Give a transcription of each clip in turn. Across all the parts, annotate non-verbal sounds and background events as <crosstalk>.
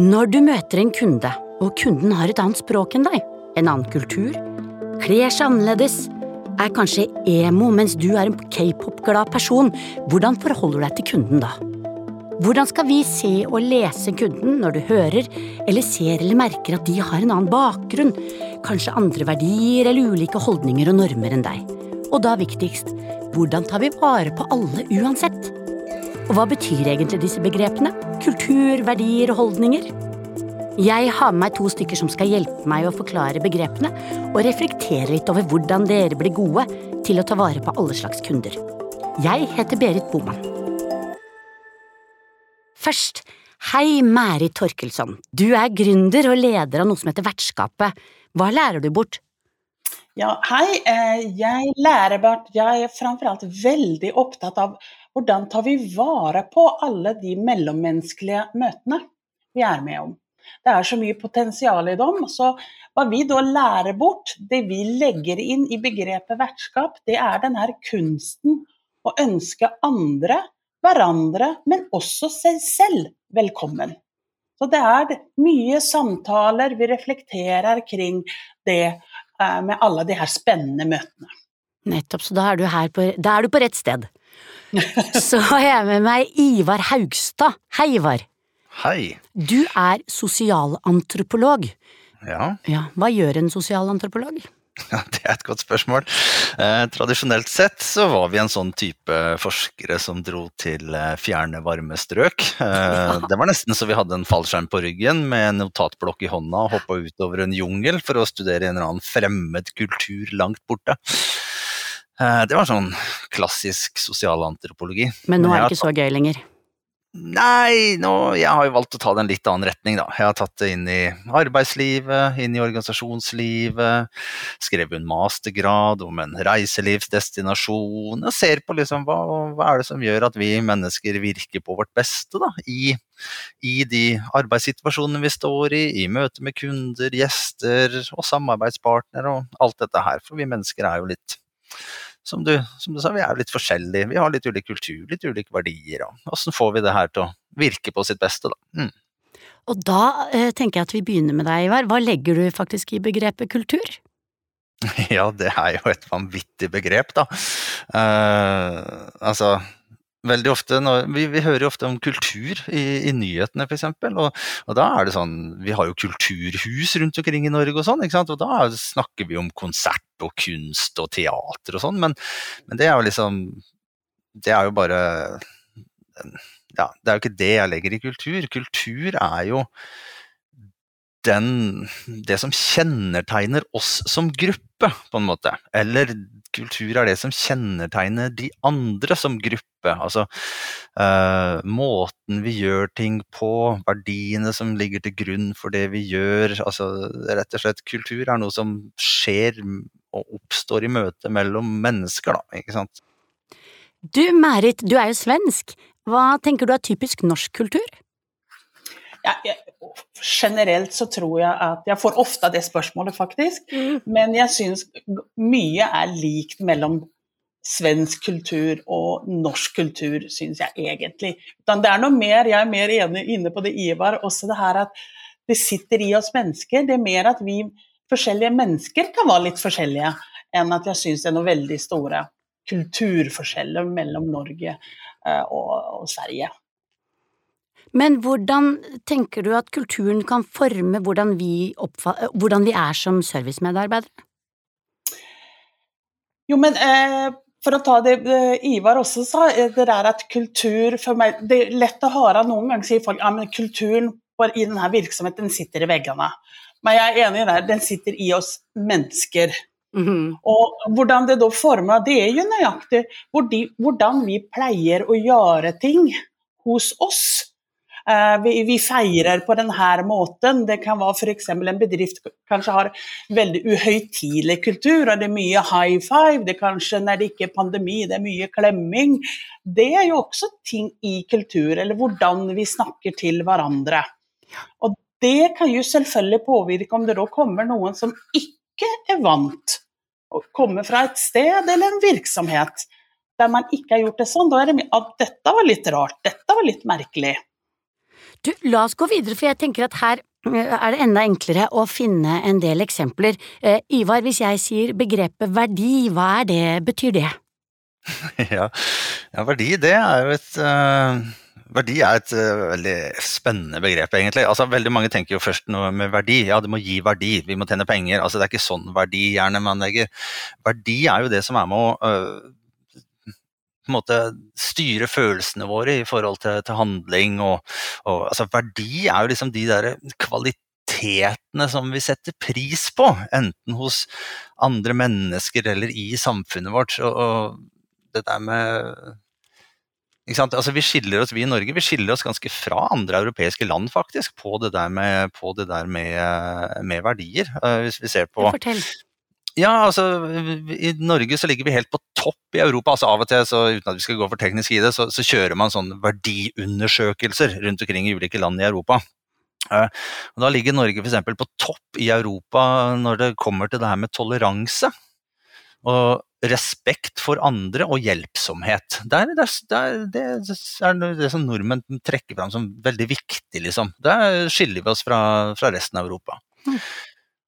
Når du møter en kunde, og kunden har et annet språk enn deg, en annen kultur, kler seg annerledes, er kanskje emo mens du er en k-pop-glad person, hvordan forholder du deg til kunden da? Hvordan skal vi se og lese kunden når du hører eller ser eller merker at de har en annen bakgrunn, kanskje andre verdier eller ulike holdninger og normer enn deg? Og da viktigst, hvordan tar vi vare på alle uansett? Og hva betyr egentlig disse begrepene? Kultur, verdier og holdninger? Jeg har med meg to stykker som skal hjelpe meg å forklare begrepene og reflektere litt over hvordan dere blir gode til å ta vare på alle slags kunder. Jeg heter Berit Boman. Først, hei Mærit Torkelsson. Du er gründer og leder av noe som heter Vertskapet. Hva lærer du bort? Ja, hei. Eh, jeg lærer bort Jeg er framfor alt veldig opptatt av hvordan tar vi vare på alle de mellommenneskelige møtene vi er med om. Det er så mye potensial i dem. Så hva vi da lærer bort, det vi legger inn i begrepet vertskap, det er denne kunsten å ønske andre, hverandre, men også seg selv velkommen. Så det er mye samtaler, vi reflekterer kring det eh, med alle de her spennende møtene. Nettopp, så da er du, på, da er du på rett sted. <laughs> Så har jeg med meg Ivar Haugstad. Hei, Ivar. Hei. Du er sosialantropolog. Ja. ja. Hva gjør en sosialantropolog? Ja, Det er et godt spørsmål. Eh, tradisjonelt sett så var vi en sånn type forskere som dro til eh, fjerne, varme strøk. Eh, det var nesten så vi hadde en fallskjerm på ryggen med en notatblokk i hånda og hoppa utover en jungel for å studere en eller annen fremmed kultur langt borte. Eh, det var sånn klassisk sosialantropologi. Men nå er det ikke så gøy lenger? Nei, nå, jeg har jo valgt å ta det en litt annen retning, da. Jeg har tatt det inn i arbeidslivet, inn i organisasjonslivet. Skrevet en mastergrad om en reiselivsdestinasjon. Jeg ser på liksom hva, hva er det som gjør at vi mennesker virker på vårt beste, da. I, i de arbeidssituasjonene vi står i, i møte med kunder, gjester og samarbeidspartnere og alt dette her. For vi mennesker er jo litt som du, som du, sa, vi er litt forskjellige. Vi har litt ulik kultur, litt ulike verdier. og Hvordan får vi det her til å virke på sitt beste, da? Mm. Og da eh, tenker jeg at vi begynner med deg, Ivar. Hva legger du faktisk i begrepet kultur? <laughs> Ja, det er jo et vanvittig begrep, da. Uh, altså veldig ofte når, vi, vi, hører jo ofte om kultur i, i nyhetene, f.eks. Og, og da er det sånn Vi har jo kulturhus rundt omkring i Norge og sånn, ikke sant. Og da snakker vi om konsert og kunst og teater og sånn, men, men, det er jo liksom Det er jo bare Ja, det er jo ikke det jeg legger i kultur. Kultur er jo den, det som kjennetegner oss som gruppe, på en måte. Eller kultur er det som kjennetegner de andre som gruppe. Altså uh, måten vi gjør ting på, verdiene som ligger til grunn for det vi gjør. Altså rett og slett kultur er noe som skjer og oppstår i møte mellom mennesker, da, ikke sant. Du Merit, du er jo svensk. Hva tenker du er typisk norsk kultur? Ja, jeg, generelt så tror jeg at Jeg får ofte det spørsmålet, faktisk. Mm. Men jeg syns mye er likt mellom svensk kultur og norsk kultur, syns jeg egentlig. det er noe mer, jeg er mer enig inne på det Ivar, også det her at det sitter i oss mennesker. Det er mer at vi forskjellige mennesker kan være litt forskjellige, enn at jeg syns det er noen veldig store kulturforskjeller mellom Norge eh, og, og Sverige. Men hvordan tenker du at kulturen kan forme hvordan vi, hvordan vi er som servicemedarbeidere? Jo, men eh, for å ta det eh, Ivar også sa, eh, det der at kultur for meg Det er lett å høre noen ganger sier folk ja, men kulturen i denne virksomheten sitter i veggene. Men jeg er enig i det, den sitter i oss mennesker. Mm -hmm. Og hvordan det da former, det er jo nøyaktig hvordan vi pleier å gjøre ting hos oss. Eh, vi, feirer på denne måten. Det kan være f.eks. en bedrift kanskje har veldig uhøytidelig kultur, og det er mye high five. Det er kanskje når det ikke er pandemi, det er mye klemming. Det er jo også ting i kultur, eller hvordan vi snakker til hverandre. Og det kan jo selvfølgelig påvirke om det da kommer noen som ikke er vant å komme fra et sted eller en virksomhet der man ikke har gjort det sånn. Da er det mye at dette var litt rart, dette var litt merkelig. Du, la oss gå videre, for jeg tenker at her eh, er det enda enklere å finne en del eksempler. Eh, Ivar, hvis jeg sier begrepet verdi, hva er det, betyr det? <laughs> ja. ja, verdi det er jo et uh, Verdi er et uh, veldig spennende begrep, egentlig. Altså, veldig mange tenker jo først noe med verdi. Ja, det må gi verdi, vi må tjene penger. Altså, det er ikke sånn verdi gjerne man legger. Verdi er jo det som er med å uh, på en måte styre følelsene våre i forhold til, til handling. Og, og, altså, verdi er jo liksom de der kvalitetene som vi setter pris på, enten hos andre mennesker eller i samfunnet vårt. Og, og det der med Altså, vi skiller oss, vi i Norge vi skiller oss ganske fra andre europeiske land faktisk, på det der med, det der med, med verdier. Uh, hvis vi ser på Fortell. Ja, altså I Norge så ligger vi helt på topp i Europa. altså Av og til, så, uten at vi skal gå for teknisk i det, så, så kjører man sånne verdiundersøkelser rundt omkring i ulike land i Europa. Uh, og da ligger Norge f.eks. på topp i Europa når det kommer til det her med toleranse. Og respekt for andre og hjelpsomhet. Det er, det, er, det er det som nordmenn trekker fram som veldig viktig, liksom. Der skiller vi oss fra, fra resten av Europa. Mm.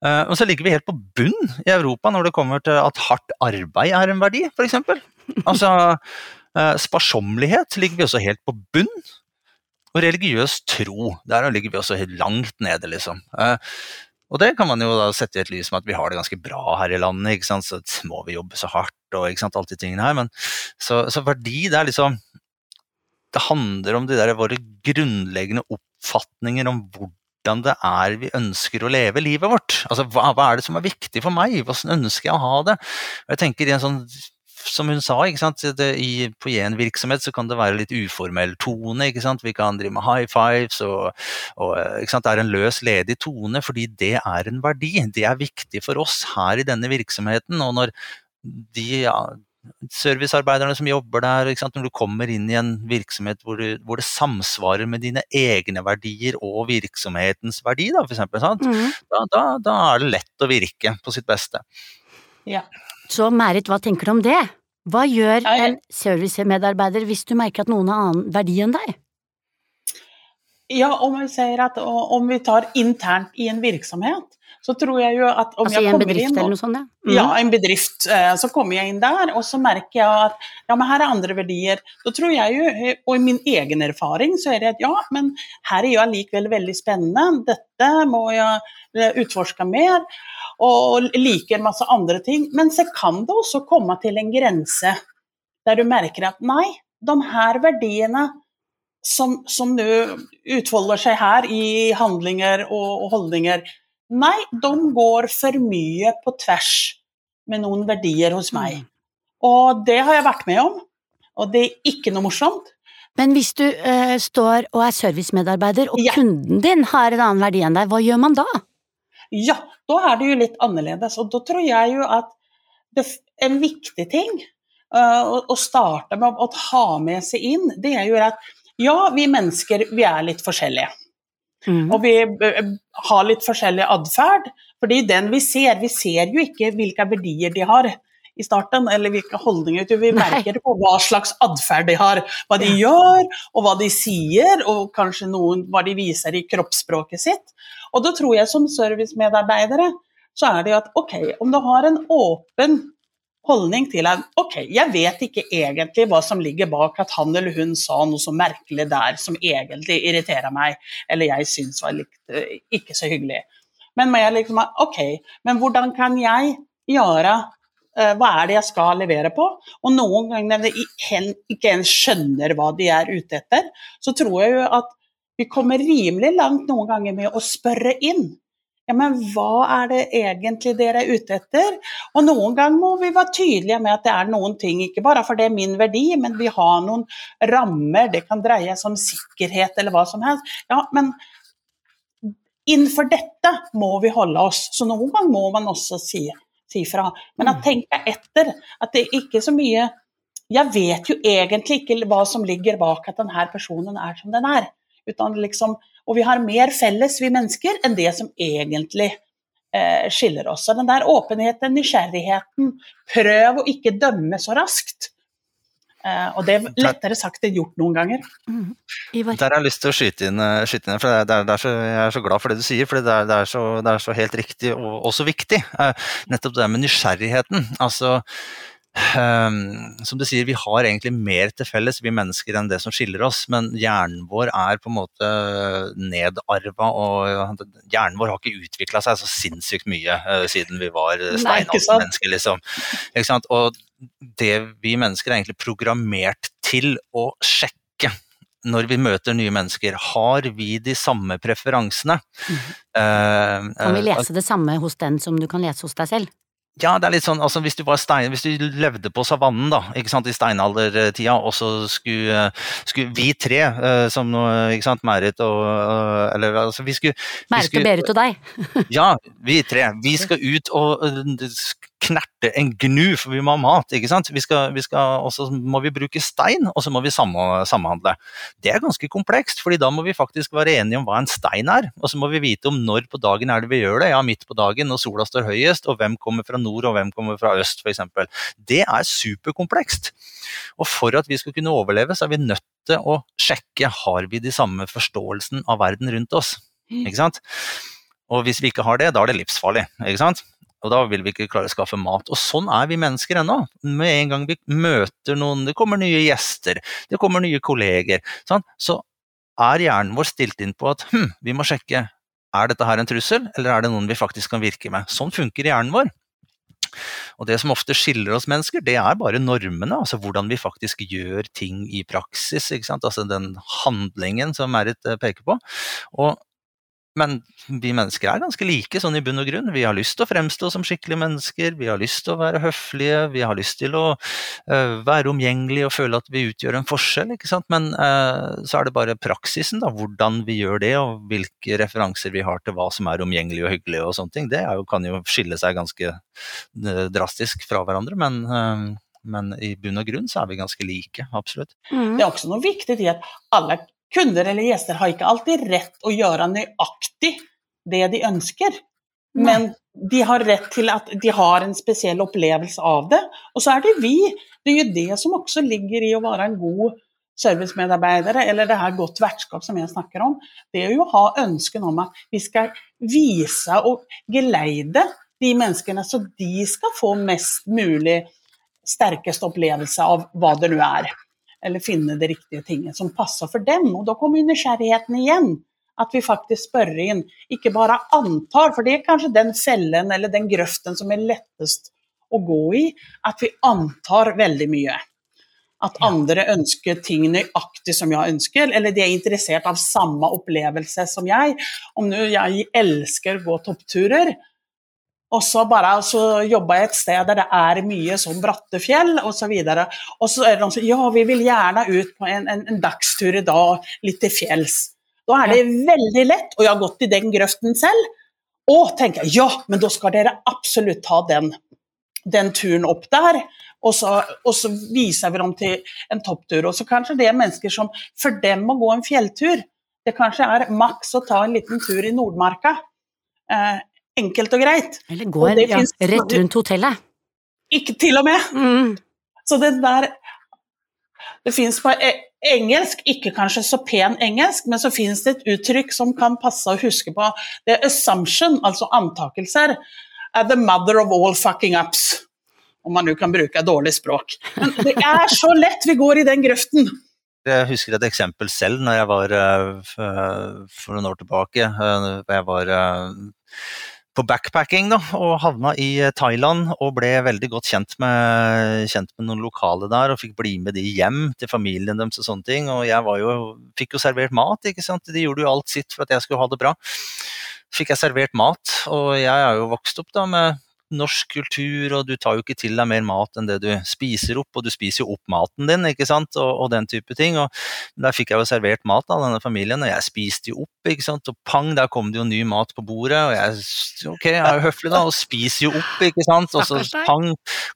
Og så ligger vi helt på bunn i Europa når det kommer til at hardt arbeid er en verdi, f.eks. Altså, uh, sparsommelighet ligger vi også helt på bunn. Og religiøs tro, der ligger vi også helt langt nede, liksom. Uh, og det kan man jo da sette i et lys med at vi har det ganske bra her i landet, ikke sant? så må vi jobbe så hardt og ikke sant, alt de tingene her. Men, så, så, verdi, det er liksom Det handler om de der våre grunnleggende oppfatninger om hvordan det er vi ønsker å leve livet vårt. Altså, hva, hva er det som er viktig for meg? Hvordan ønsker jeg å ha det? Og jeg tenker i en sånn som hun sa, det, i, på en virksomhet så kan det være litt uformell tone. Vi kan drive med high fives, og, og det er en løs, ledig tone, fordi det er en verdi. Det er viktig for oss her i denne virksomheten. Og når de ja, servicearbeiderne som jobber der, når du kommer inn i en virksomhet hvor, du, hvor, det samsvarer med dine egne verdier og virksomhetens verdi, da, for eksempel, mm. da, da, da, er det lett å virke på sitt beste. Ja. Så Merit, hva tenker du om det? Hva gjør en servicemedarbeider hvis du merker at noen har annen verdi enn deg? Ja, om vi, at, om vi tar internt i en virksomhet, så tror jeg jo at om altså jeg i en bedrift inn, eller noe sånt? Ja. Mm. ja, en bedrift. Eh, så kommer jeg inn der, og så merker jeg at ja, men her er andre verdier. Da tror jeg jo, eh, og i min egen erfaring, så er det at ja, men her er jo allikevel veldig spennende. Dette må jeg eh, utforske mer og liker masse andre ting. Men så kan det også komme til en grense der du merker at nei, de her verdiene som, som nå utfolder seg her i handlinger og, og holdninger, nei, de går for mye på tvers med noen verdier hos meg. Mm. Og det har jeg vært med om, og det er ikke noe morsomt. Men hvis du uh, står og er servicemedarbeider, og ja. kunden din har en annen verdi enn deg, hva gjør man da? Ja, da er det jo litt annerledes. Og da tror jeg jo at det, en viktig ting uh, å, starte med å, ta med seg inn, det er jo at ja, vi mennesker vi er litt forskjellige. Mm. Og vi uh, har litt forskjellig atferd. Fordi den vi ser, vi ser jo ikke hvilke verdier de har i starten, eller hvilke holdninger. Vi merker på hva slags atferd de har. Hva de gjør, og hva de sier, og kanskje noen, hva de viser i kroppsspråket sitt. Og da tror jeg som servicemedarbeidere så er det jo at ok, om du har en åpen holdning til at ok, jeg vet ikke egentlig hva som ligger bak at han eller hun sa noe så merkelig der som egentlig irriterer meg, eller jeg syns var litt, eh, ikke så hyggelig. Men må jeg liksom ok, men hvordan kan jeg gjøre uh, hva er det jeg skal levere på? Og noen ganger når jeg ikke en skjønner hva de er ute etter, så tror jeg jo at vi kommer rimelig langt noen ganger med å spørre inn. Ja, men hva er det egentlig dere er ute etter? Og noen ganger må vi være tydelige med at det er noen ting, ikke bare for det er min verdi, men vi har noen rammer, det kan dreie seg om sikkerhet eller hva som helst. Ja, men innenfor dette må vi holde oss, så noen ganger må man også si, si fra. Men å mm. tenke etter, at det ikke er så mye Jeg vet jo egentlig ikke hva som ligger bak at denne personen er som den er. Liksom, og vi har mer felles, vi mennesker, enn det som egentlig eh, skiller oss. Så den der åpenheten, nysgjerrigheten, prøv å ikke dømme så raskt. Uh, og det er lettere sagt enn gjort noen ganger. Mm. Der har jeg lyst til å skyte inn, eh, skyte inn for det er, det er så, Jeg er så glad for det du sier, for det er, det er, så, det er så, helt riktig og også viktig. Uh, nettopp det med nysgjerrigheten. Altså, Um, som du sier, vi har egentlig mer til felles, vi mennesker, enn det som skiller oss. Men hjernen vår er på en måte nedarva, og hjernen vår har ikke utvikla seg så sinnssykt mye uh, siden vi var steinaldermennesker, liksom. Og det vi mennesker er egentlig programmert til å sjekke når vi møter nye mennesker, har vi de samme preferansene? Mm. Uh, kan vi lese det samme hos den som du kan lese hos deg selv? Ja, det er litt sånn, altså hvis du, stein, hvis du levde på savannen da, ikke sant, i steinaldertida, og så skulle, skulle, vi tre, uh, som ikke sant, Merit og uh, Eller altså, vi skulle Merit og Berit og deg. ja, vi tre. Vi skal ut og uh, knerte en gnu, for vi må ha mat. ikke sant? Og så må vi bruke stein, og så må vi samhandle. Det er ganske komplekst, fordi da må vi faktisk være enige om hva en stein er. Og så må vi vite om når på dagen er det vi gjør det. Ja, midt på dagen når sola står høyest, og hvem kommer fra nord og hvem kommer fra øst f.eks. Det er superkomplekst. Og for at vi skal kunne overleve, så er vi nødt til å sjekke har vi de samme forståelsen av verden rundt oss. Ikke sant? Og hvis vi ikke har det, da er det livsfarlig. ikke sant? Og da vil vi ikke klare å skaffe mat. Og sånn er vi mennesker ennå. Med en gang vi møter noen, det kommer nye gjester, det kommer nye kolleger, sånn, så er hjernen vår stilt inn på at hm, vi må sjekke er dette her en trussel, eller er det noen vi faktisk kan virke med. Sånn funker hjernen vår. Og Det som ofte skiller oss mennesker, det er bare normene, altså hvordan vi faktisk gjør ting i praksis. Altså den handlingen som Merit eh, peker på. Og men vi mennesker er ganske like sånn i bunn og grunn. Vi har lyst til å fremstå som skikkelige mennesker, vi har lyst til å være høflige, vi har lyst til å uh, være omgjengelige og føle at vi utgjør en forskjell. ikke sant? Men uh, så er det bare praksisen, da, hvordan vi gjør det og hvilke referanser vi har til hva som er omgjengelig og hyggelig og sånne ting. Det jo, kan jo skille seg ganske uh, drastisk fra hverandre, men men i bunn og grunn så er vi ganske like, absolutt. Mm. Det er også noe viktig i at alle kunder eller gjester har ikke alltid rett å gjøre nøyaktig det de ønsker. Men de har rett til at de har en spesiell opplevelse av det. Og så er det vi. Det er jo det som også ligger i å være en god servicemedarbeider, eller det her godt vertskap som jeg snakker om. Det er jo å ha ønsken om at vi skal vise og geleide de menneskene, så de skal få mest mulig sterkest opplevelse av hva det nå er eller finne det riktige tinget som passer for dem. Og da kommer nysgjerrigheten igjen. At vi faktisk spør inn, ikke bare antar, for det er kanskje den fellen eller den grøften som er lettest å gå i, at vi antar veldig mye. At andre ønsker ting nøyaktig som jeg ønsker, eller de er interessert av samme opplevelse som jeg. Om jeg elsker å gå toppturer, og så bare så jobba jeg et sted der det er mye sånn bratte fjell osv. Og, og så er det noen som ja, vi vil gjerne ut på en, en, en dagstur i dag, litt til fjells. Da er det ja. veldig lett, og jeg har gått i den grøften selv. Tenker jeg ja, men da skal dere absolutt ta den, den turen opp der. Og så, og så, viser vi dem til en topptur. Og så kanskje det er mennesker som for dem å gå en fjelltur, det kanskje er maks å ta en liten tur i Nordmarka. Eh, enkelt og greit. Eller gå ja, finnes, rett rundt hotellet. Ikke til og med. Mm. Så det der Det fins på e, engelsk, ikke kanskje så pen engelsk, men så fins det et uttrykk som kan passe å huske på. Det er assumption, altså antakelser, er the mother of all fucking ups. Om man nå kan bruke dårlig språk. Men det er så lett vi går i den grøften. Jeg husker et eksempel selv når jeg var eh, for noen år tilbake. Eh, jeg var eh, på backpacking da, og havna i eh, Thailand og ble veldig godt kjent med, kjent med, noen lokale der og fikk bli med de hjem til familien deres og sånne ting. Og jeg jo, fikk jo servert mat, ikke sant. De gjorde jo alt sitt for at jeg skulle ha det bra. Fikk jeg servert mat, og jeg er jo vokst opp da med norsk kultur, og du tar jo ikke til deg mer mat enn det du spiser opp, og du spiser jo opp maten din, ikke sant, og, og den type ting. Og der fikk jeg jo servert mat av denne familien, og jeg spiste jo opp, ikke sant, og pang, der kom det jo ny mat på bordet, og jeg ok, jeg er jo høflig da, og spiser jo opp, ikke sant, og så pang,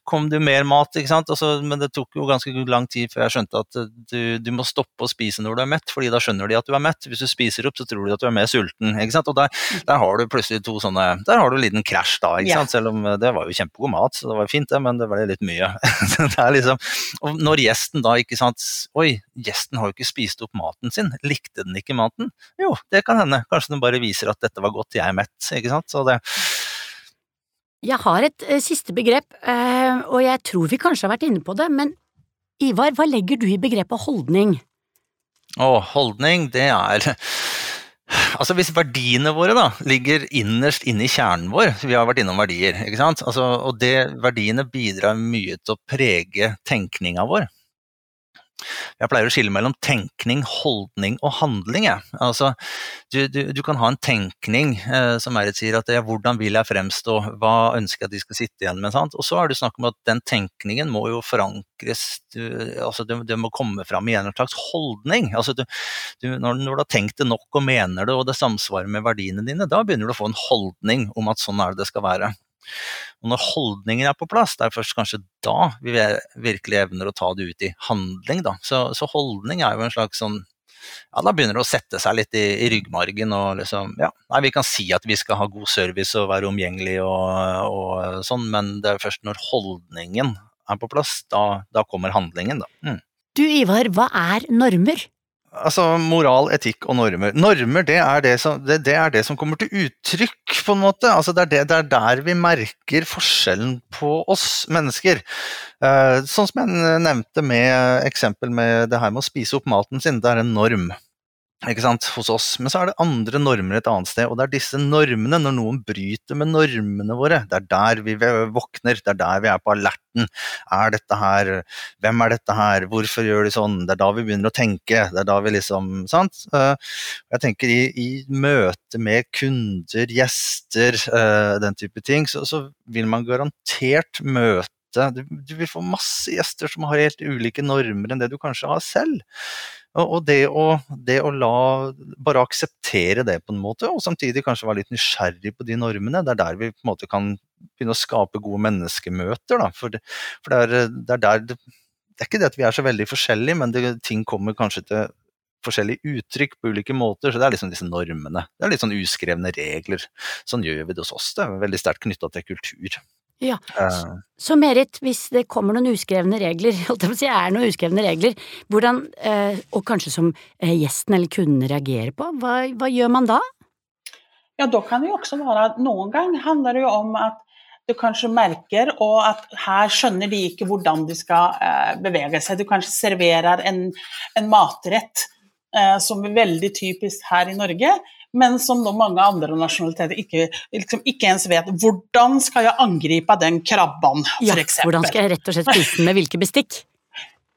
kom det jo mer mat, ikke sant, så, men det tok jo ganske lang tid før jeg skjønte at du, du, må stoppe å spise når du er mett, fordi da skjønner de at du er mett. Hvis du spiser opp, så tror de at du er mer sulten, ikke sant, og der, der har du plutselig to sånne, der har du en liten krasj da, ikke sant, selv om som Det var jo kjempegod mat, så det var fint det, men det ble litt mye. <laughs> det er liksom, og når gjesten da ikke sant Oi, gjesten har jo ikke spist opp maten sin. Likte den ikke maten? Jo, det kan hende. Kanskje den bare viser at dette var godt, jeg er mett. ikke sant? Så det Jeg har et uh, siste begrep, uh, og jeg tror vi kanskje har vært inne på det, men Ivar, hva legger du i begrepet holdning? Å, holdning, det er Altså Hvis verdiene våre da ligger innerst inne i kjernen vår, vi har vært innom verdier, ikke sant? Altså, og det, verdiene bidrar mye til å prege tenkninga vår. Jeg pleier å skille mellom tenkning, holdning og handling. Ja. Altså, du, du, du, kan ha en tenkning eh, som er et sier at ja, hvordan vil jeg fremstå, hva ønsker jeg at de skal sitte igjen med. Sant? Og så er det snakk om at den tenkningen må jo forankres, du, altså det, må komme fram i en slags holdning. Altså når, når, du har tenkt det nok og mener det og det samsvarer med verdiene dine, da begynner du å få en holdning om at sånn er det det skal være. Og når holdningen er på plass, det er først kanskje da vi virkelig evner å ta det ut i handling. Da. Så, så holdning er jo en slags sånn ja, da begynner det å sette seg litt i, i ryggmargen. og liksom, ja, nei, Vi kan si at vi skal ha god service og være omgjengelig og, og sånn, men det er først når holdningen er på plass, da, da kommer handlingen, da. Mm. Du Ivar, hva er normer? Altså moral, etikk og normer. Normer det er det, som, det, det er det som, kommer til uttrykk, på en måte. Altså, det, er det, er der vi merker forskjellen på oss mennesker. Uh, sånn som jeg nevnte med eksempel med det her med å spise opp maten sin. Det er en norm ikke sant, hos oss. Men så er det andre normer et annet sted, og det er disse normene, når noen bryter med normene våre, det er der vi våkner, det er der vi er på alerten. Er dette her Hvem er dette her? Hvorfor gjør de sånn? Det er da vi begynner å tenke. Det er da vi liksom Sant? Eh, jeg tenker i, i møte med kunder, gjester, eh, den type ting, så, så vil man garantert møte du, du, vil få masse gjester som har helt ulike normer enn det du kanskje har selv. Og det å, det å, la Bare akseptere det på en måte, og samtidig kanskje være litt nysgjerrig på de normene. Det er der vi på en måte kan begynne å skape gode menneskemøter. Da. For, det, for det, er, det, er, der det, det, er ikke det at vi er så veldig forskjellige, men ting kommer kanskje til forskjellige uttrykk på ulike måter. Så det er liksom disse normene. Det er litt sånn uskrevne regler. Sånn gjør vi det hos oss. Det er veldig sterkt knytta til kultur. Ja, uh, Så Merit, hvis det kommer noen uskrevne regler, <laughs> holdt jeg på å si er noen uskrevne regler, hvordan, uh, og kanskje som uh, gjesten eller kunden reagerer på, hva, hva, gjør man da? Ja, da kan det jo også være at Noen ganger handler det jo om at du kanskje merker og at her skjønner de ikke hvordan de skal bevege seg. Du kanskje serverer en, en matrett som er veldig typisk her i Norge men som nå mange andre nasjonaliteter ikke, liksom ikke ens vet. Hvordan skal jeg angripe den krabben, f.eks.? Ja, hvordan skal jeg rett og slett spise den med hvilke bestikk?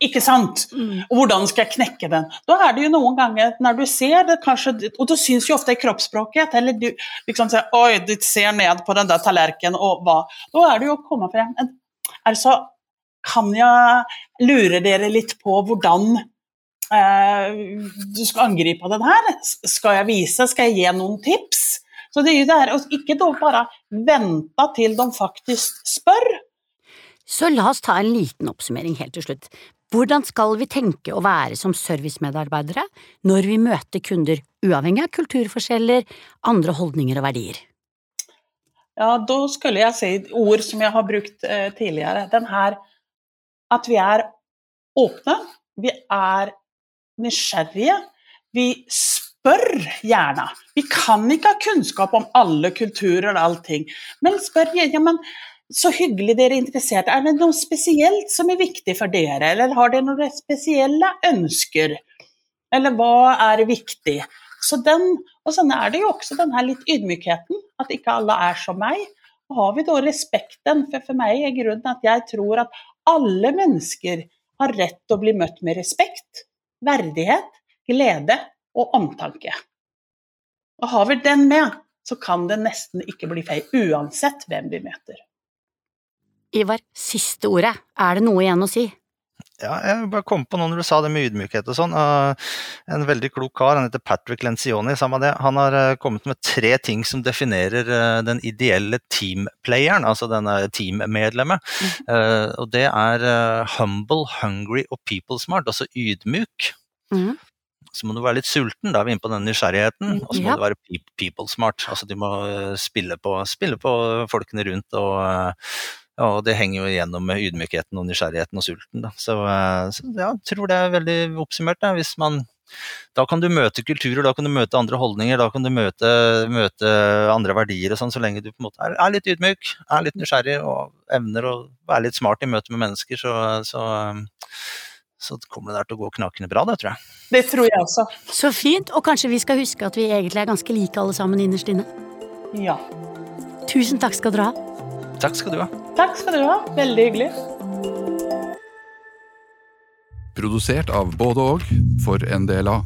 Ikke sant? Mm. Og hvordan skal jeg knekke den? Da er det jo noen ganger når du ser det kanskje, Og du syns jo ofte i kroppsspråket. Eller du liksom ser Oi, du ser ned på den der tallerkenen, og hva Da er det jo å komme frem Altså, kan jeg lure dere litt på hvordan du skal angripe den her. Skal jeg vise? Skal jeg gi noen tips? Så det er jo det her å ikke bare vente til de faktisk spør. Så la oss ta en liten oppsummering helt til slutt. Hvordan skal vi tenke å være som servicemedarbeidere når vi møter kunder, uavhengig av kulturforskjeller, andre holdninger og verdier? Ja, da skulle jeg si ord som jeg har brukt eh, tidligere. Den her at vi er åpne, vi er nysgjerrige. Vi spør gjerne. Vi kan ikke ha kunnskap om alle kulturer og allting, men spør ja, men så hyggelig dere er interessert. Er det noe spesielt som er viktig for dere, eller har dere noen spesielle ønsker? Eller hva er viktig? Så den, og sånn er det jo også den her litt ydmykheten, at ikke alle er som meg. Og har vi da respekten, for for meg er grunnen at jeg tror at alle mennesker har rett til å bli møtt med respekt verdighet, glede og omtanke. Og har vi den med, så kan det nesten ikke bli feil, uansett hvem vi møter. Ivar, siste ordet, er det noe igjen å si? Ja, jeg bare kom på noe når du sa det med ydmykhet og sånn. En veldig klok kar, han heter Patrick Lencioni, samme det. Han har eh, kommet med tre ting som definerer eh, den ideelle teamplayeren, altså denne teammedlemmet. Mm. Og det er humble, hungry og people smart, altså ydmyk. Mm. så må du være litt sulten. Da er vi inne på den nysgjerrigheten. Og så må Ja. du være people smart. Altså du må eh, spille på, spille på folkene rundt. Og, eh, og det henger jo igjennom med ydmykheten og nysgjerrigheten og sulten. Da. Så, eh, så ja, jeg tror det er veldig oppsummert. Da. Hvis man, da kan du møte kulturer, da kan du møte andre holdninger, da kan du møte, møte andre verdier og sånn, så lenge du på en måte er, er litt ydmyk, er litt nysgjerrig og evner å være litt smart i møte med mennesker, så, så, så kommer det der til å gå knakende bra, det tror jeg. Det tror jeg også. Så fint, og kanskje vi skal huske at vi egentlig er ganske like alle sammen innerst inne. Ja. Tusen takk skal dere ha. Takk skal du ha. Takk skal du ha. Veldig hyggelig. Produsert av både og for NDLA.